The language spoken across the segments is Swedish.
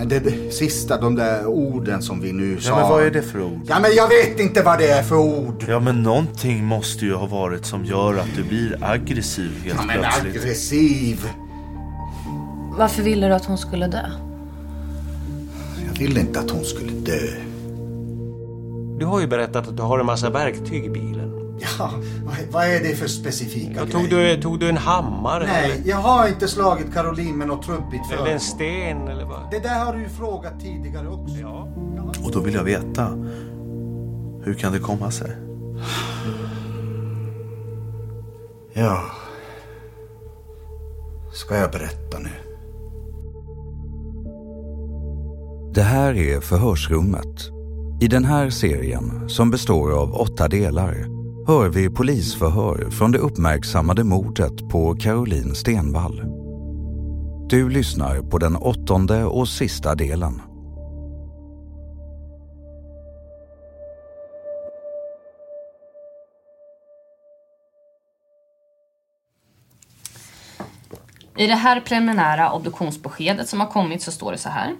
Men det sista, de där orden som vi nu sa. Ja, men vad är det för ord? Ja, men jag vet inte vad det är för ord. Ja, men någonting måste ju ha varit som gör att du blir aggressiv helt Ja, men plötsligt. aggressiv. Varför ville du att hon skulle dö? Jag ville inte att hon skulle dö. Du har ju berättat att du har en massa verktyg i bilen. Ja, vad, är det för specifika Ja, grejer? tog, du, tog du en hammare? Nej, Eller, jag har inte slagit Caroline med något trubbigt eller föremål. en sten eller vad? Det där har du ju frågat tidigare också. Ja. Och då vill jag veta. Hur kan det komma sig? Ja. Ska jag berätta nu? Det här är Förhörsrummet. I den här serien, som består av åtta delar, hör vi polisförhör från det uppmärksammade mordet på Caroline Stenvall. Du lyssnar på den åttonde och sista delen. I det här preliminära obduktionsbeskedet som har kommit så står det så här.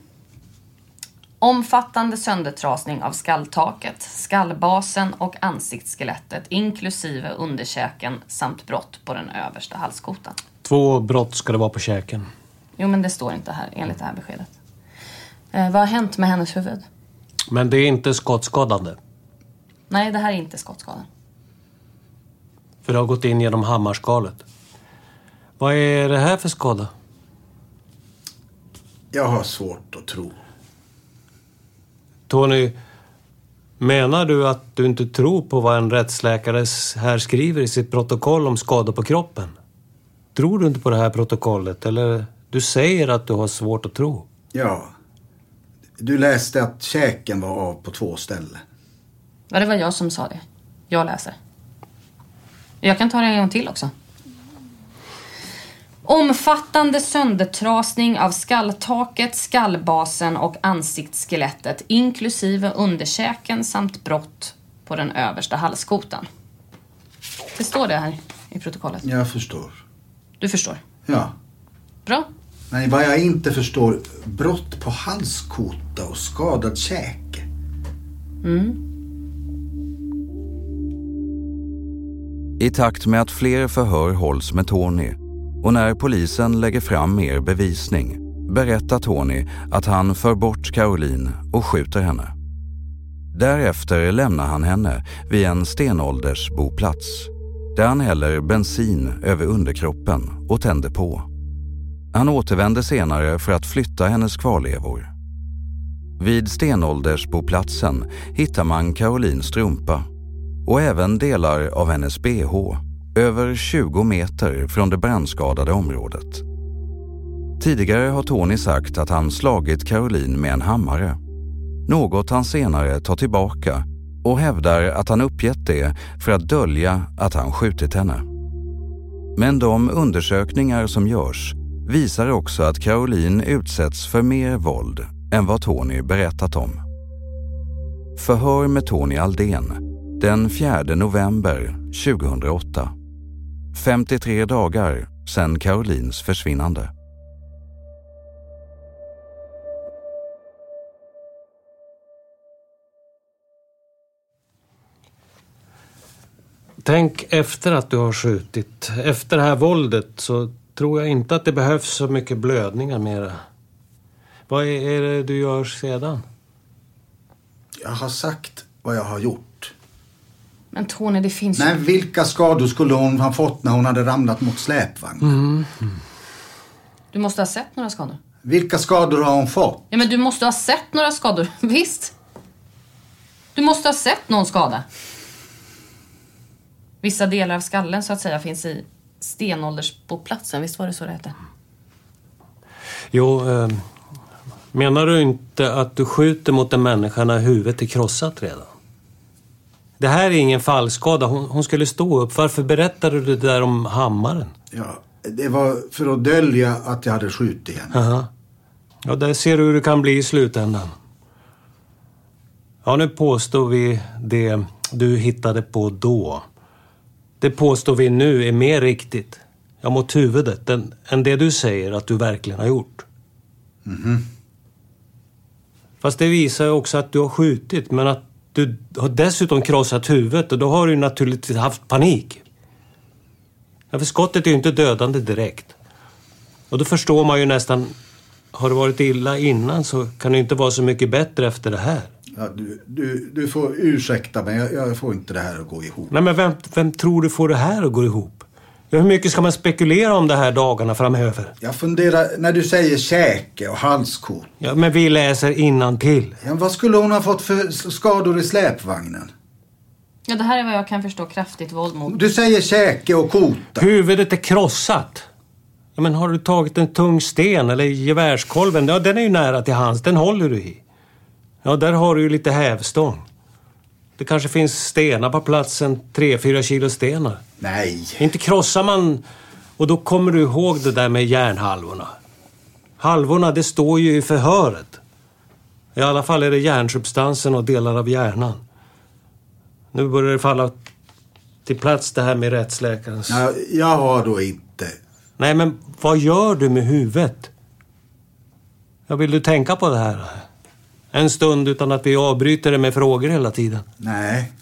Omfattande söndertrasning av skalltaket, skallbasen och ansiktsskelettet inklusive underkäken samt brott på den översta halskotan. Två brott ska det vara på käken. Jo, men det står inte här enligt det här beskedet. Eh, vad har hänt med hennes huvud? Men det är inte skottskadande. Nej, det här är inte skottskadan. För det har gått in genom hammarskalet. Vad är det här för skada? Jag har svårt att tro. Tony, menar du att du inte tror på vad en rättsläkare här skriver i sitt protokoll om skador på kroppen? Tror du inte på det här protokollet? Eller du säger att du har svårt att tro? Ja. Du läste att käken var av på två ställen. Ja, det var jag som sa det. Jag läser. Jag kan ta det en gång till också. Omfattande söndertrasning av skalltaket, skallbasen och ansiktsskelettet inklusive underkäken samt brott på den översta halskotan. Det står det här i protokollet. Jag förstår. Du förstår? Ja. Bra. Men vad jag inte förstår, brott på halskota och skadad käke. Mm. I takt med att fler förhör hålls med Tony och när polisen lägger fram mer bevisning berättar Tony att han för bort Caroline och skjuter henne. Därefter lämnar han henne vid en stenåldersboplats där han häller bensin över underkroppen och tänder på. Han återvänder senare för att flytta hennes kvarlevor. Vid stenåldersboplatsen hittar man Carolines strumpa och även delar av hennes bh över 20 meter från det brandskadade området. Tidigare har Tony sagt att han slagit Caroline med en hammare. Något han senare tar tillbaka och hävdar att han uppgett det för att dölja att han skjutit henne. Men de undersökningar som görs visar också att Caroline utsätts för mer våld än vad Tony berättat om. Förhör med Tony Aldén den 4 november 2008. 53 dagar sedan Carolines försvinnande. Tänk efter att du har skjutit. Efter det här våldet så tror jag inte att det behövs så mycket blödningar mera. Vad är det du gör sedan? Jag har sagt vad jag har gjort. Men Tony, det finns Men vilka skador skulle hon ha fått när hon hade ramlat mot släpvagnen? Mm. Du måste ha sett några skador. Vilka skador har hon fått? Ja, men du måste ha sett några skador. Visst. Du måste ha sett någon skada. Vissa delar av skallen så att säga finns i stenåldersboplatsen. Visst var det så det hette? Jo, eh, menar du inte att du skjuter mot en människa när huvudet är krossat redan? Det här är ingen fallskada. Hon, hon skulle stå upp. Varför berättade du det där om hammaren? Ja, det var för att dölja att jag hade skjutit henne. Aha. Ja, där ser du hur det kan bli i slutändan. Ja, nu påstår vi det du hittade på då. Det påstår vi nu är mer riktigt, ja mot huvudet, än, än det du säger att du verkligen har gjort. Mhm. Fast det visar ju också att du har skjutit, men att du har dessutom krossat huvudet och då har du naturligtvis haft panik. För skottet är ju inte dödande direkt. Och då förstår man ju nästan, har det varit illa innan så kan det inte vara så mycket bättre efter det här. Ja, du, du, du får ursäkta mig, jag, jag får inte det här att gå ihop. Nej men vem, vem tror du får det här att gå ihop? Ja, hur mycket ska man spekulera om det här dagarna framöver? Jag funderar, när du säger käke och halskot. Ja, men vi läser innan till. Ja, vad skulle hon ha fått för skador i släpvagnen? Ja, det här är vad jag kan förstå kraftigt våld mot. Du säger käke och kota. Huvudet är krossat. Ja, men har du tagit en tung sten eller gevärskolven? Ja, den är ju nära till hands. Den håller du i. Ja, där har du ju lite hävstång. Det kanske finns stenar på platsen. Tre, fyra kilo stenar. Nej. Inte krossar man... Och då kommer du ihåg det där med järnhalvorna. Halvorna, det står ju i förhöret. I alla fall är det järnsubstansen och delar av hjärnan. Nu börjar det falla till plats det här med rättsläkarens... Ja, jag har då inte. Nej, men vad gör du med huvudet? Ja, vill du tänka på det här? En stund utan att vi avbryter det med frågor hela tiden. Nej.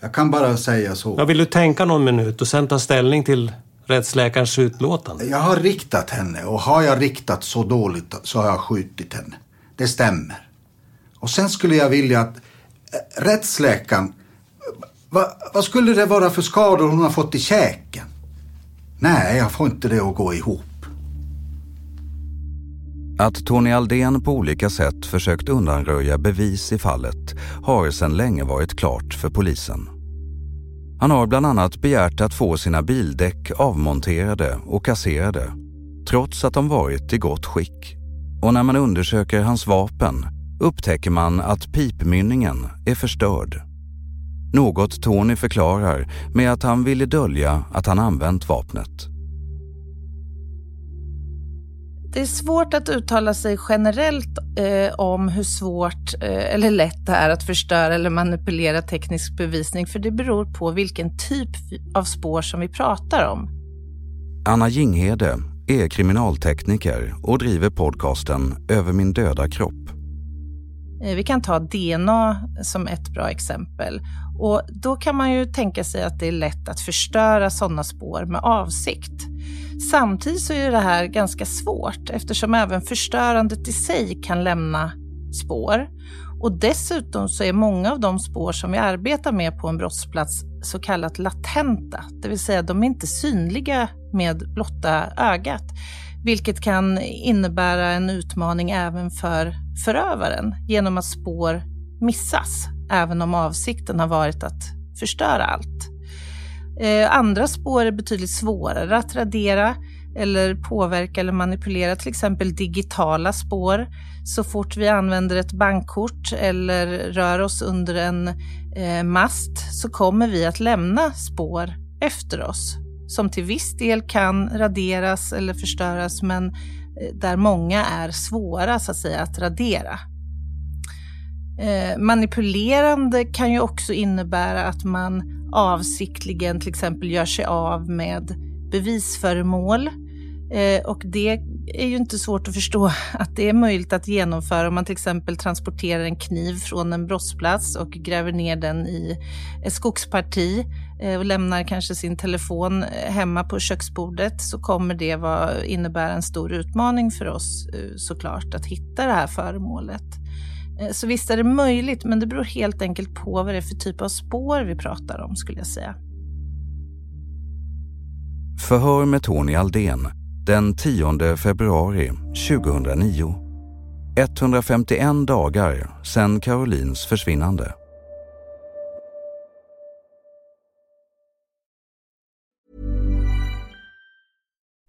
Jag kan bara säga så. Ja, vill du tänka någon minut och sen ta ställning till rättsläkarens utlåtande? Jag har riktat henne och har jag riktat så dåligt så har jag skjutit henne. Det stämmer. Och sen skulle jag vilja att eh, rättsläkaren... Va, vad skulle det vara för skador hon har fått i käken? Nej, jag får inte det att gå ihop. Att Tony Aldén på olika sätt försökt undanröja bevis i fallet har sedan länge varit klart för polisen. Han har bland annat begärt att få sina bildäck avmonterade och kasserade trots att de varit i gott skick. Och när man undersöker hans vapen upptäcker man att pipmynningen är förstörd. Något Tony förklarar med att han ville dölja att han använt vapnet. Det är svårt att uttala sig generellt eh, om hur svårt eh, eller lätt det är att förstöra eller manipulera teknisk bevisning, för det beror på vilken typ av spår som vi pratar om. Anna Jinghede är kriminaltekniker och driver podcasten Över min döda kropp. Eh, vi kan ta DNA som ett bra exempel. Och då kan man ju tänka sig att det är lätt att förstöra sådana spår med avsikt. Samtidigt så är det här ganska svårt eftersom även förstörandet i sig kan lämna spår. Och dessutom så är många av de spår som vi arbetar med på en brottsplats så kallat latenta, det vill säga de är inte synliga med blotta ögat. vilket kan innebära en utmaning även för förövaren genom att spår missas, även om avsikten har varit att förstöra allt. Eh, andra spår är betydligt svårare att radera eller påverka eller manipulera, till exempel digitala spår. Så fort vi använder ett bankkort eller rör oss under en eh, mast så kommer vi att lämna spår efter oss som till viss del kan raderas eller förstöras men eh, där många är svåra så att säga att radera. Eh, manipulerande kan ju också innebära att man avsiktligen till exempel gör sig av med bevisföremål. Eh, och det är ju inte svårt att förstå att det är möjligt att genomföra om man till exempel transporterar en kniv från en brottsplats och gräver ner den i ett skogsparti eh, och lämnar kanske sin telefon eh, hemma på köksbordet så kommer det vara, innebära en stor utmaning för oss eh, såklart att hitta det här föremålet. Eh, så visst är det möjligt, men det beror helt enkelt på vad det är för typ av spår vi pratar om skulle jag säga. Förhör med Tony Aldén den 10 februari 2009. 151 dagar sedan Carolines försvinnande.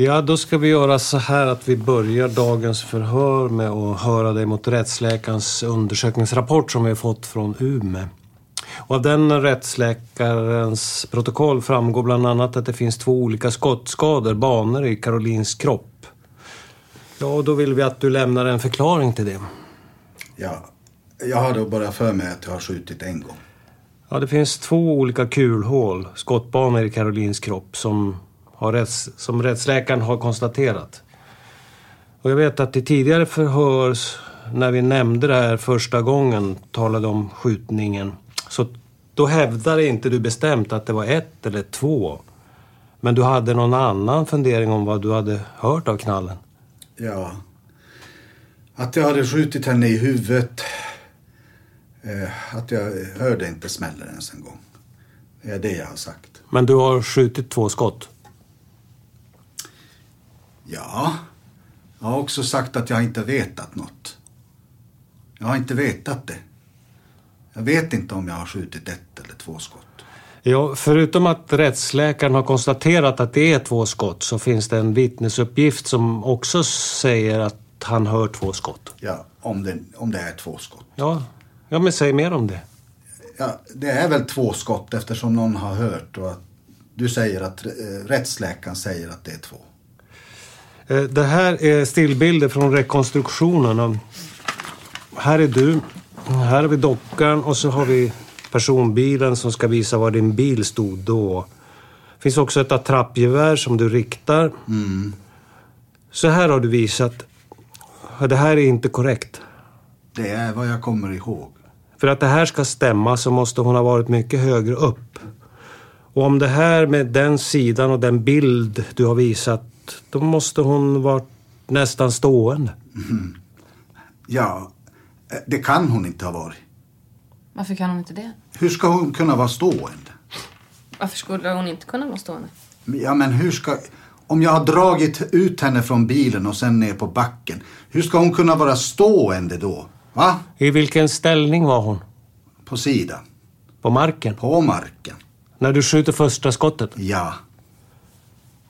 Ja, då ska vi göra så här att vi börjar dagens förhör med att höra dig mot rättsläkarens undersökningsrapport som vi har fått från Umeå. Och av den rättsläkarens protokoll framgår bland annat att det finns två olika skottskador, banor i Karolins kropp. Ja, och då vill vi att du lämnar en förklaring till det. Ja, jag har då bara för mig att jag har skjutit en gång. Ja, det finns två olika kulhål, skottbanor i Karolins kropp som har rätts, som rättsläkaren har konstaterat. Och jag vet att i tidigare förhör, när vi nämnde det här första gången, talade om skjutningen, så då hävdade inte du bestämt att det var ett eller två. Men du hade någon annan fundering om vad du hade hört av knallen? Ja. Att jag hade skjutit henne i huvudet. Eh, att jag hörde inte smällen ens en gång. Det är det jag har sagt. Men du har skjutit två skott? Ja. Jag har också sagt att jag inte vetat något. Jag har inte vetat det. Jag vet inte om jag har skjutit ett eller två skott. Ja, förutom att rättsläkaren har konstaterat att det är två skott så finns det en vittnesuppgift som också säger att han hör två skott. Ja, om det, om det är två skott. Ja, ja men säg mer om det. Ja, det är väl två skott eftersom någon har hört och att du säger att eh, rättsläkaren säger att det är två. Eh, Det här är stillbilder från rekonstruktionen. Och Här är du, här har vi dockan och så har vi personbilen som ska visa var din bil stod då. Det finns också ett attrappgevär som du riktar. Mm. Så här har du visat. Det här är inte korrekt. Det är vad jag kommer ihåg. För att det här ska stämma så måste hon ha varit mycket högre upp. Och om det här med den sidan och den bild du har visat, då måste hon varit nästan stående. Mhm. Ja, eh, det kan hon inte ha varit. Varför kan hon inte det? Hur ska hon kunna vara stående? Varför skulle hon inte kunna vara stående? Ja, men hur ska... Om jag har dragit ut henne från bilen och sen ner på backen, hur ska hon kunna vara stående då? Va? I vilken ställning var hon? På sidan. På marken? På marken. När du skjuter första skottet? Ja.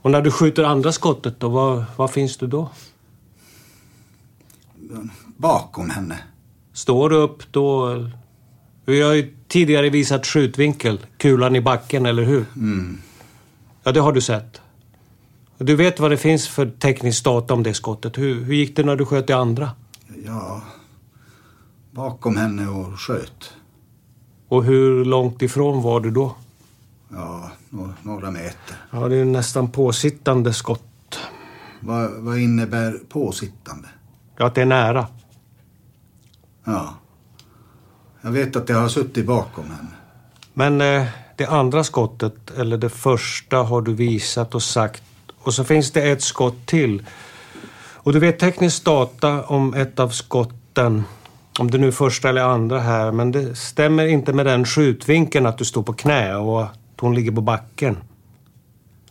Och när du skjuter andra skottet då, var, var finns du då? Bakom henne. Står du upp då? Vi har ju tidigare visat skjutvinkel, kulan i backen, eller hur? Mm. Ja, det har du sett. Du vet vad det finns för teknisk data om det skottet. Hur, hur gick det när du sköt det andra? Ja. Bakom henne och sköt. Och hur långt ifrån var du då? Ja, några meter. Ja, det är nästan påsittande skott. Vad, vad innebär påsittande? Ja, att det är nära. Ja. Jag vet att jag har suttit bakom henne. Men eh, det andra skottet, eller det första, har du visat och sagt. Och så finns det ett skott till. Och du vet teknisk data om ett av skotten. Om det nu är första eller andra här. Men det stämmer inte med den skjutvinkeln att du står på knä och hon ligger på backen.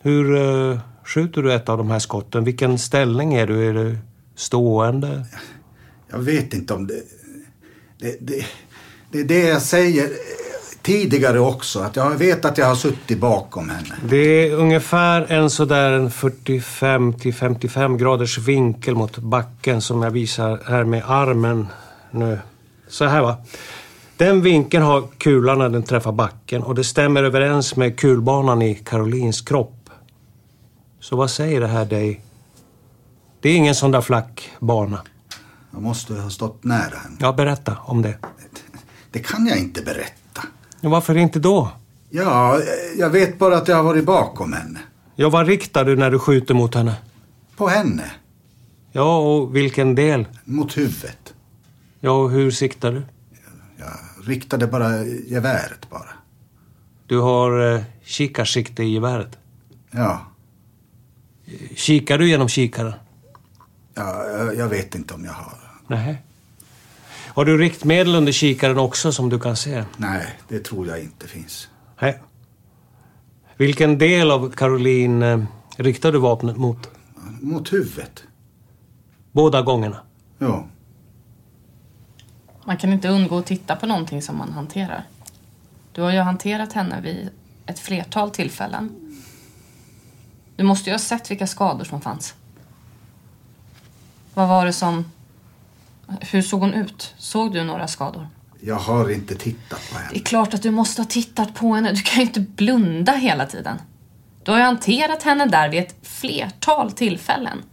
Hur eh, skjuter du ett av de här skotten? Vilken ställning är du? Är du stående? Jag vet inte om det... Det, det, det är det jag säger tidigare också. Att jag vet att jag har suttit bakom henne. Det är ungefär en sådär en 45 till 55 graders vinkel mot backen som jag visar här med armen nu. Så här va. Den vinkeln har kulan när den träffar backen och det stämmer överens med kulbanan i Karolins kropp. Så vad säger det här dig? Det är ingen sån där flack bana. Jag måste ha stått nära henne. Ja, berätta om det. Det kan jag inte berätta. Ja, varför inte då? Ja, jag vet bara att jag har varit bakom henne. Ja, vad riktar du när du skjuter mot henne? På henne. Ja, och vilken del? Mot huvudet. Ja, och hur siktar du? Jag riktade bara geväret bara. Du har eh, kikarsikte i geväret. Ja. Kikar du genom kikaren? ja jag, jag vet inte om jag har. Nej. Har du riktmedel under kikaren också som du kan se? Nej, det tror jag inte finns. Nej. Vilken del av Caroline eh, riktar du vapnet mot? Mot huvudet. Båda gångerna? Ja. Man kan inte undgå att titta på någonting som man hanterar. Du har ju hanterat henne vid ett flertal tillfällen. Du måste ju ha sett vilka skador som fanns. Vad var det som... Hur såg hon ut? Såg du några skador? Jag har inte tittat på Det henne. är klart att du måste ha tittat på henne. Du kan ju inte blunda hela tiden. Du har ju hanterat henne där vid ett flertal tillfällen.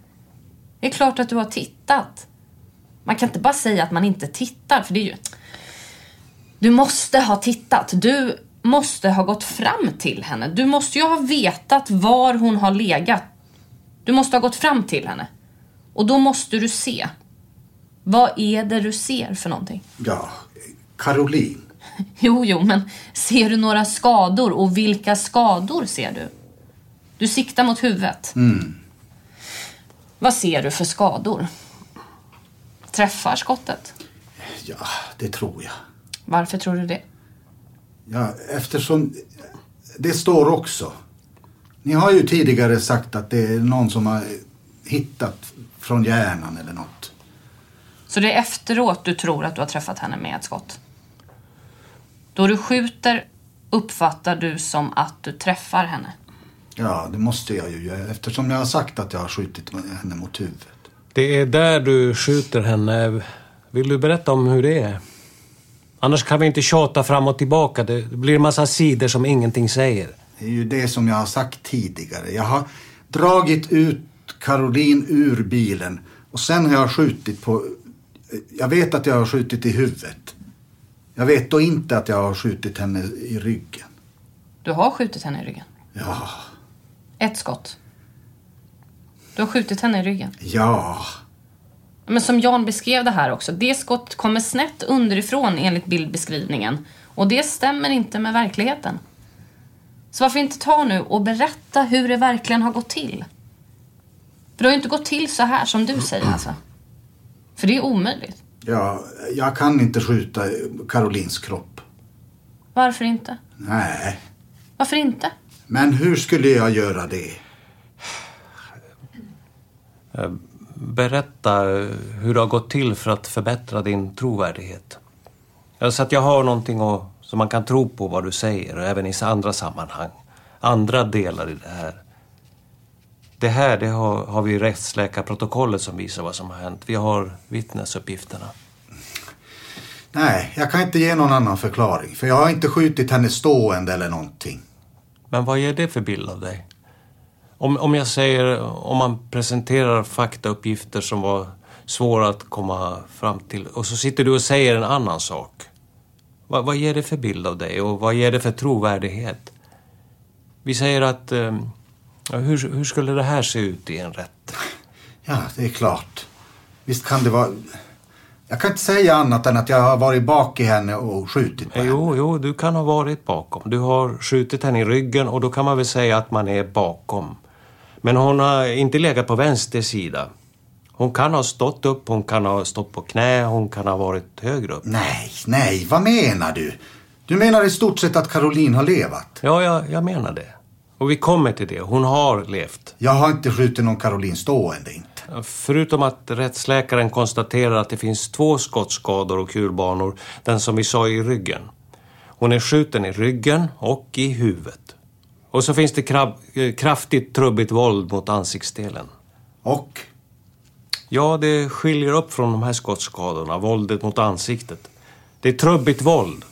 Det är klart att du har tittat. Man kan inte bara säga att man inte tittar, för det är ju... Du måste ha tittat. Du måste ha gått fram till henne. Du måste ju ha vetat var hon har legat. Du måste ha gått fram till henne. Och då måste du se. Vad är det du ser för någonting? Ja, Caroline. Jo, jo, men ser du några skador och vilka skador ser du? Du siktar mot huvudet. Mm. Vad ser du för skador? Träffar skottet? Ja, det tror jag. Varför tror du det? Ja, eftersom det står också. Ni har ju tidigare sagt att det är någon som har hittat från hjärnan eller något. Så det är efteråt du tror att du har träffat henne med ett skott? Då du skjuter uppfattar du som att du träffar henne? Ja, det måste jag ju göra eftersom jag har sagt att jag har skjutit henne mot huvudet. Det är där du skjuter henne. Vill du berätta om hur det är? Annars kan vi inte tjata fram och tillbaka. Det blir en massa sidor som ingenting säger. Det är ju det som jag har sagt tidigare. Jag har dragit ut Caroline ur bilen och sen har jag skjutit på... Jag vet att jag har skjutit i huvudet. Jag vet då inte att jag har skjutit henne i ryggen. Du har skjutit henne i ryggen? Ja. Ett skott? Du har skjutit henne i ryggen? Ja. Men som Jan beskrev det här också, det skott kommer snett underifrån enligt bildbeskrivningen. Och det stämmer inte med verkligheten. Så varför inte ta nu och berätta hur det verkligen har gått till? För det har ju inte gått till så här som du säger alltså. För det är omöjligt. Ja, jag kan inte skjuta Carolins kropp. Varför inte? Nej. Varför inte? Men hur skulle jag göra det? Eh, Berätta hur det har gått till för att förbättra din trovärdighet. Så att jag har någonting att, som man kan tro på vad du säger, och även i andra sammanhang. Andra delar i det här. Det här det har, har vi rättsläkarprotokollet som visar vad som har hänt. Vi har vittnesuppgifterna. Nej, jag kan inte ge någon annan förklaring. För jag har inte skjutit henne stående eller någonting. Men vad ger det för bild av dig? Om, om jag säger, om man presenterar faktauppgifter som var svåra att komma fram till och så sitter du och säger en annan sak. Vad, vad ger det för bild av dig och vad ger det för trovärdighet? Vi säger att, eh, hur, hur skulle det här se ut i en rätt? Ja, det är klart. Visst kan det vara... Jag kan inte säga annat än att jag har varit bak i henne och skjutit på henne. Jo, jo, du kan ha varit bakom. Du har skjutit henne i ryggen och då kan man väl säga att man är bakom. Men hon har inte legat på vänster sida. Hon kan ha stått upp, hon kan ha stått på knä, hon kan ha varit högre upp. Nej, nej, vad menar du? Du menar i stort sett att Caroline har levat? Ja, jag, jag menar det. Och vi kommer till det. Hon har levt. Jag har inte skjutit någon Caroline stående inte. Förutom att rättsläkaren konstaterar att det finns två skottskador och kulbanor, den som vi sa i ryggen. Hon är skjuten i ryggen och i huvudet. Och så finns det krab- eh, kraftigt trubbigt våld mot ansiktsdelen. Och? Ja, det skiljer upp från de här skottskadorna, våldet mot ansiktet. Det är trubbigt våld.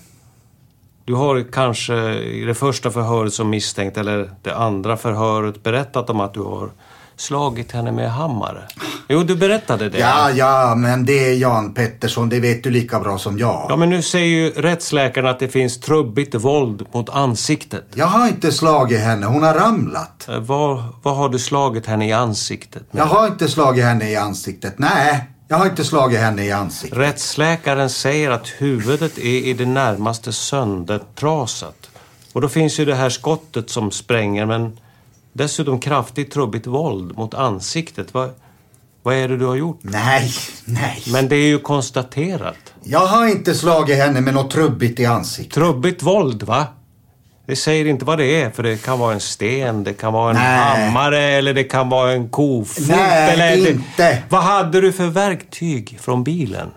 Du har kanske i det första förhöret som misstänkt, eller det andra förhöret, berättat om att du har slagit henne med hammare. Jo, du berättade det. Ja, ja, men det är Jan Pettersson, det vet du lika bra som jag. Ja, men nu säger ju rättsläkaren att det finns trubbigt våld mot ansiktet. Jag har inte slagit henne, hon har ramlat. Eh, Vad, vad har du slagit henne i ansiktet med? Jag har inte slagit henne i ansiktet, nej. Jag har inte slagit henne i ansiktet. Rättsläkaren säger att huvudet är i det närmaste söndertrasat. Och då finns ju det här skottet som spränger, men dessutom kraftigt trubbigt våld mot ansiktet. Vad, vad är det du har gjort? Nej, nej. Men det är ju konstaterat. Jag har inte slagit henne med något trubbigt i ansiktet. Trubbigt våld, va? Det säger inte vad det är, för det kan vara en sten, det kan vara en Nej. hammare eller det kan vara en kofot. Nej, eller inte. Vad hade du för verktyg från bilen?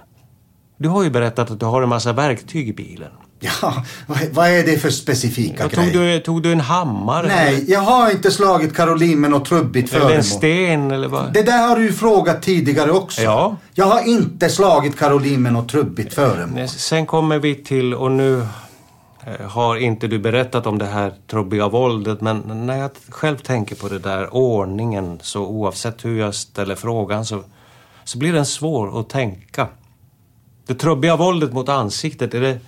Du har ju berättat att du har en massa verktyg i bilen. Ja, vad, är det för specifika Jag tog, grejer? du, tog du en hammare? Nej, jag har inte slagit Caroline med något trubbigt Eller föremål. en sten eller vad? Det där har du ju frågat tidigare också. Ja. Jag har inte slagit Caroline med något trubbigt föremål. Sen kommer vi till, och nu eh, har inte du berättat om det här trubbiga våldet, men när jag själv tänker på det där ordningen, så oavsett hur jag ställer frågan så, så blir den svår att tänka. Det trubbiga våldet mot ansiktet, är det,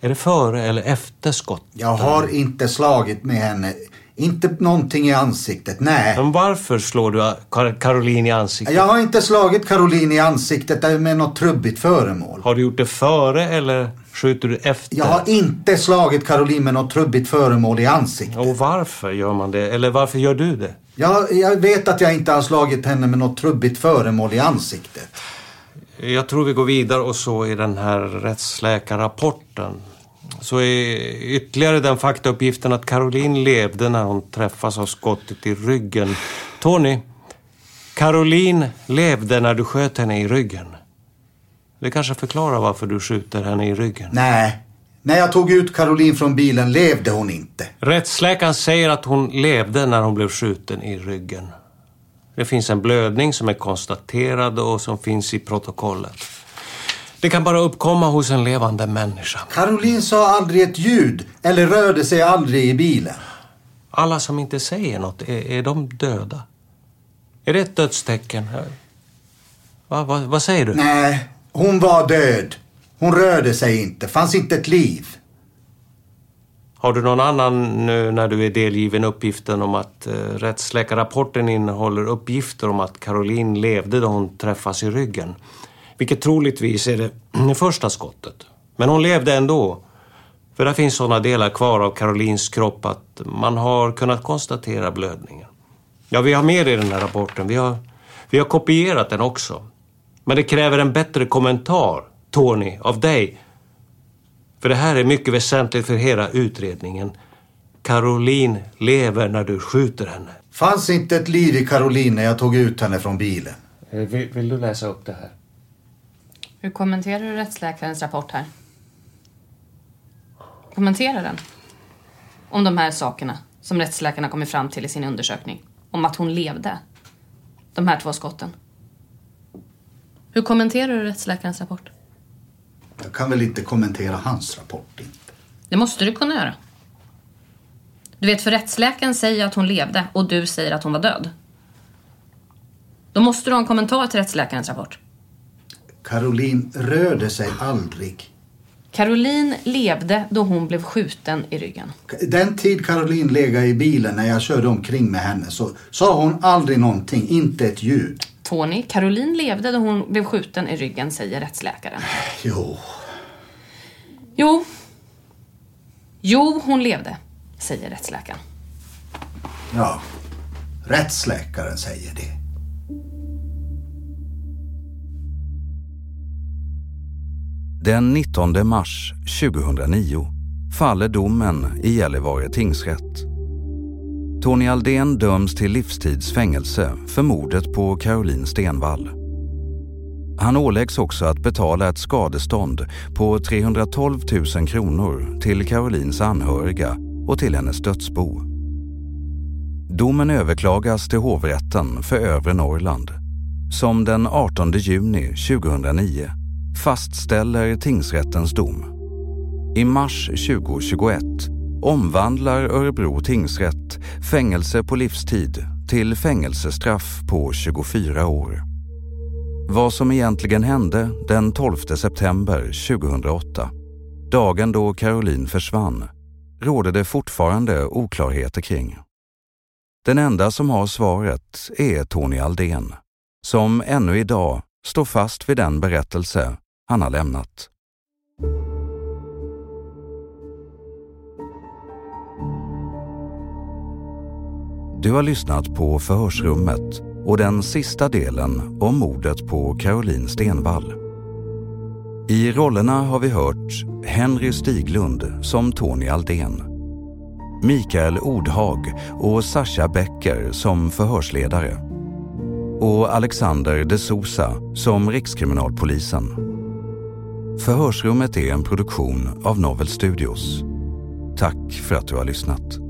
är det före eller efter skott? Jag har inte slagit med henne. Inte någonting i ansiktet, nej. Men varför slår du Caroline i ansiktet? Jag har inte slagit Caroline i ansiktet med något trubbigt föremål. Har du gjort det före eller skjuter du efter? Jag har inte slagit Caroline med något trubbigt föremål i ansiktet. Och varför gör man det? Eller varför gör du det? Jag, jag vet att jag inte har slagit henne med något trubbigt föremål i ansiktet. Jag tror vi går vidare och så i den här rättsläkarrapporten. Så är ytterligare den faktauppgiften att Caroline levde när hon träffas av skottet i ryggen. Tony, Caroline levde när du sköt henne i ryggen. Det kanske förklarar varför du skjuter henne i ryggen. Nej. När jag tog ut Caroline från bilen levde hon inte. Rättsläkaren säger att hon levde när hon blev skjuten i ryggen. Det finns en blödning som är konstaterad och som finns i protokollet. Det kan bara uppkomma hos en levande människa. Caroline sa aldrig ett ljud eller rörde sig aldrig i bilen. Alla som inte säger något, är, är de döda? Är det ett dödstecken? Va, va, vad säger du? Nej, hon var död. Hon rörde sig inte, fanns inte ett liv. Har du någon annan nu när du är delgiven uppgiften om att eh, rättsläkarrapporten innehåller uppgifter om att Caroline levde då hon träffas i ryggen? Vilket troligtvis är det, det första skottet. Men hon levde ändå. För där finns sådana delar kvar av Carolines kropp att man har kunnat konstatera blödningen. Ja, vi har mer i den här rapporten. Vi har, vi har kopierat den också. Men det kräver en bättre kommentar, Tony, av dig. För det här är mycket väsentligt för hela utredningen. Caroline lever när du skjuter henne. Fanns inte ett liv i Caroline när jag tog ut henne från bilen. Eh, Vill, vill du läsa upp det här? Hur kommenterar du rättsläkarens rapport här? Kommentera den. Om de här sakerna som rättsläkarna kommit fram till i sin undersökning. Om att hon levde. De här två skotten. Hur kommenterar du rättsläkarens rapport? Jag kan väl inte kommentera hans rapport. Inte. Det måste du kunna göra. Du vet, för rättsläkaren säger att hon levde och du säger att hon var död. Då måste du ha en kommentar till rättsläkarens rapport. Caroline rörde sig aldrig. Caroline levde då hon blev skjuten i ryggen. Den tid Caroline legade i bilen när jag körde omkring med henne så sa hon aldrig någonting, inte ett ljud. Tony, Caroline levde då hon blev skjuten i ryggen, säger rättsläkaren. Jo. Jo. Jo, hon levde, säger rättsläkaren. Ja, rättsläkaren säger det. Den 19 mars 2009 faller domen i Gällivare tingsrätt. Tony Aldén döms till livstidsfängelse för mordet på Caroline Stenvall. Han åläggs också att betala ett skadestånd på 312 000 kronor till Carolines anhöriga och till hennes dödsbo. Domen överklagas till hovrätten för övre Norrland som den 18 juni 2009 fastställer tingsrättens dom. I mars 2021 omvandlar Örebro tingsrätt fängelse på livstid till fängelsestraff på 24 år. Vad som egentligen hände den 12 september 2008, dagen då Caroline försvann, råder det fortfarande oklarheter kring. Den enda som har svaret är Tony Aldén, som ännu idag står fast vid den berättelse han har lämnat. Du har lyssnat på Förhörsrummet och den sista delen om mordet på Caroline Stenvall. I rollerna har vi hört Henry Stiglund som Tony Aldén, Mikael Ordhag och Sascha Becker som förhörsledare och Alexander de Sousa som Rikskriminalpolisen. Förhörsrummet är en produktion av Novel Studios. Tack för att du har lyssnat.